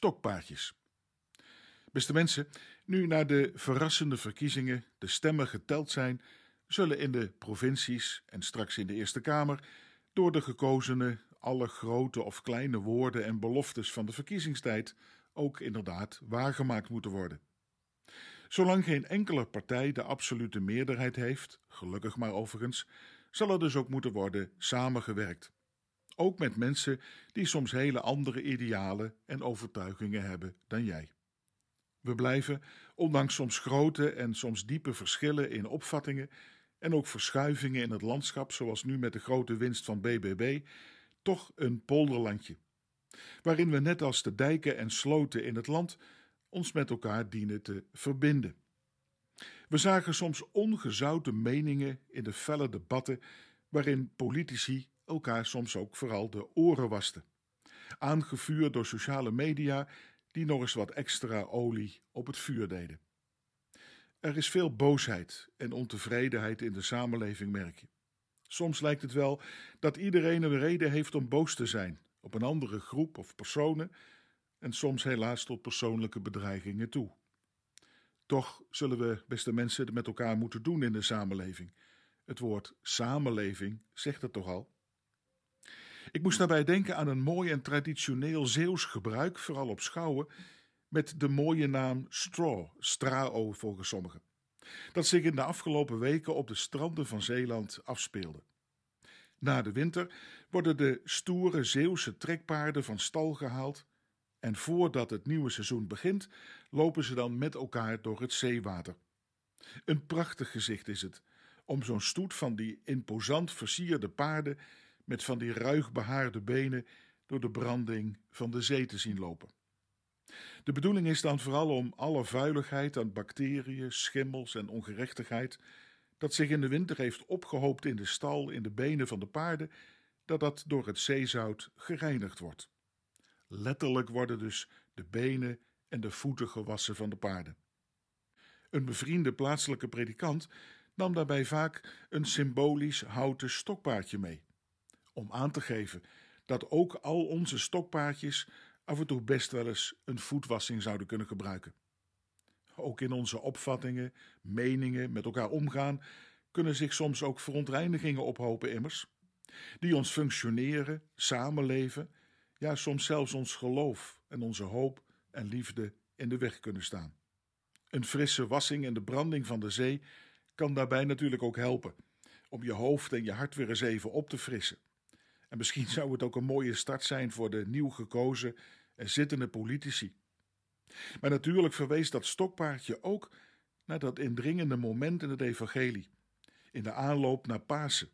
stokpaardjes. Beste mensen, nu na de verrassende verkiezingen de stemmen geteld zijn, zullen in de provincies en straks in de Eerste Kamer door de gekozenen alle grote of kleine woorden en beloftes van de verkiezingstijd ook inderdaad waargemaakt moeten worden. Zolang geen enkele partij de absolute meerderheid heeft, gelukkig maar overigens, zal er dus ook moeten worden samengewerkt. Ook met mensen die soms hele andere idealen en overtuigingen hebben dan jij. We blijven, ondanks soms grote en soms diepe verschillen in opvattingen en ook verschuivingen in het landschap, zoals nu met de grote winst van BBB, toch een polderlandje. Waarin we net als de dijken en sloten in het land ons met elkaar dienen te verbinden. We zagen soms ongezouten meningen in de felle debatten waarin politici elkaar soms ook vooral de oren wasten. Aangevuurd door sociale media die nog eens wat extra olie op het vuur deden. Er is veel boosheid en ontevredenheid in de samenleving, merk je. Soms lijkt het wel dat iedereen een reden heeft om boos te zijn op een andere groep of personen, en soms helaas tot persoonlijke bedreigingen toe. Toch zullen we, beste mensen, het met elkaar moeten doen in de samenleving. Het woord samenleving zegt het toch al? Ik moest daarbij denken aan een mooi en traditioneel Zeeuws gebruik, vooral op schouwen, met de mooie naam straw, strao volgens sommigen, dat zich in de afgelopen weken op de stranden van Zeeland afspeelde. Na de winter worden de stoere Zeeuwse trekpaarden van stal gehaald en voordat het nieuwe seizoen begint, lopen ze dan met elkaar door het zeewater. Een prachtig gezicht is het, om zo'n stoet van die imposant versierde paarden met van die ruig behaarde benen door de branding van de zee te zien lopen. De bedoeling is dan vooral om alle vuiligheid aan bacteriën, schimmels en ongerechtigheid dat zich in de winter heeft opgehoopt in de stal in de benen van de paarden, dat dat door het zeezout gereinigd wordt. Letterlijk worden dus de benen en de voeten gewassen van de paarden. Een bevriende plaatselijke predikant nam daarbij vaak een symbolisch houten stokpaardje mee, om aan te geven dat ook al onze stokpaardjes af en toe best wel eens een voetwassing zouden kunnen gebruiken. Ook in onze opvattingen, meningen, met elkaar omgaan, kunnen zich soms ook verontreinigingen ophopen, immers, die ons functioneren, samenleven, ja, soms zelfs ons geloof en onze hoop en liefde in de weg kunnen staan. Een frisse wassing en de branding van de zee kan daarbij natuurlijk ook helpen om je hoofd en je hart weer eens even op te frissen. En misschien zou het ook een mooie start zijn voor de nieuw gekozen en zittende politici. Maar natuurlijk verwees dat stokpaardje ook naar dat indringende moment in het evangelie, in de aanloop naar Pasen,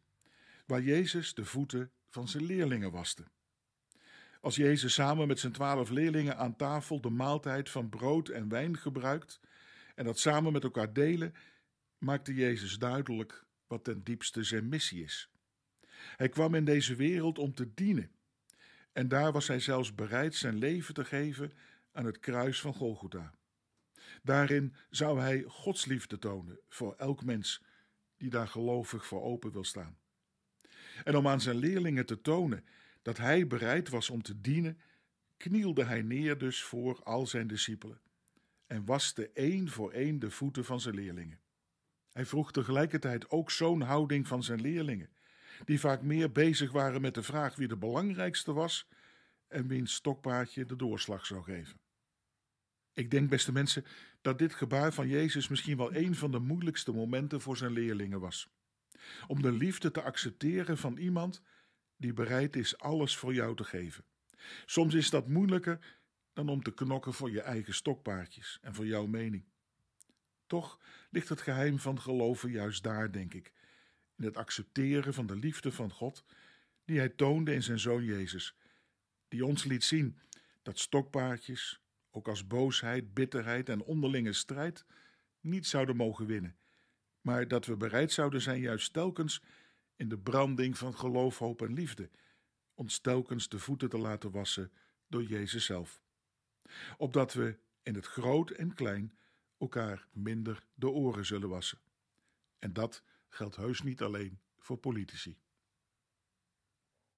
waar Jezus de voeten van zijn leerlingen waste. Als Jezus samen met zijn twaalf leerlingen aan tafel de maaltijd van brood en wijn gebruikt en dat samen met elkaar delen, maakte Jezus duidelijk wat ten diepste zijn missie is. Hij kwam in deze wereld om te dienen. En daar was hij zelfs bereid zijn leven te geven aan het kruis van Golgotha. Daarin zou hij Gods liefde tonen voor elk mens die daar gelovig voor open wil staan. En om aan zijn leerlingen te tonen dat hij bereid was om te dienen, knielde hij neer dus voor al zijn discipelen en waste één voor één de voeten van zijn leerlingen. Hij vroeg tegelijkertijd ook zo'n houding van zijn leerlingen, die vaak meer bezig waren met de vraag wie de belangrijkste was en wiens stokpaardje de doorslag zou geven. Ik denk, beste mensen, dat dit gebaar van Jezus misschien wel een van de moeilijkste momenten voor zijn leerlingen was. Om de liefde te accepteren van iemand die bereid is alles voor jou te geven. Soms is dat moeilijker dan om te knokken voor je eigen stokpaardjes en voor jouw mening. Toch ligt het geheim van geloven juist daar, denk ik, in het accepteren van de liefde van God die Hij toonde in zijn Zoon Jezus, die ons liet zien dat stokpaardjes, ook als boosheid, bitterheid en onderlinge strijd, niet zouden mogen winnen, maar dat we bereid zouden zijn juist telkens in de branding van geloof, hoop en liefde, ons telkens de voeten te laten wassen door Jezus zelf. Opdat we in het groot en klein elkaar minder de oren zullen wassen. En dat geldt heus niet alleen voor politici.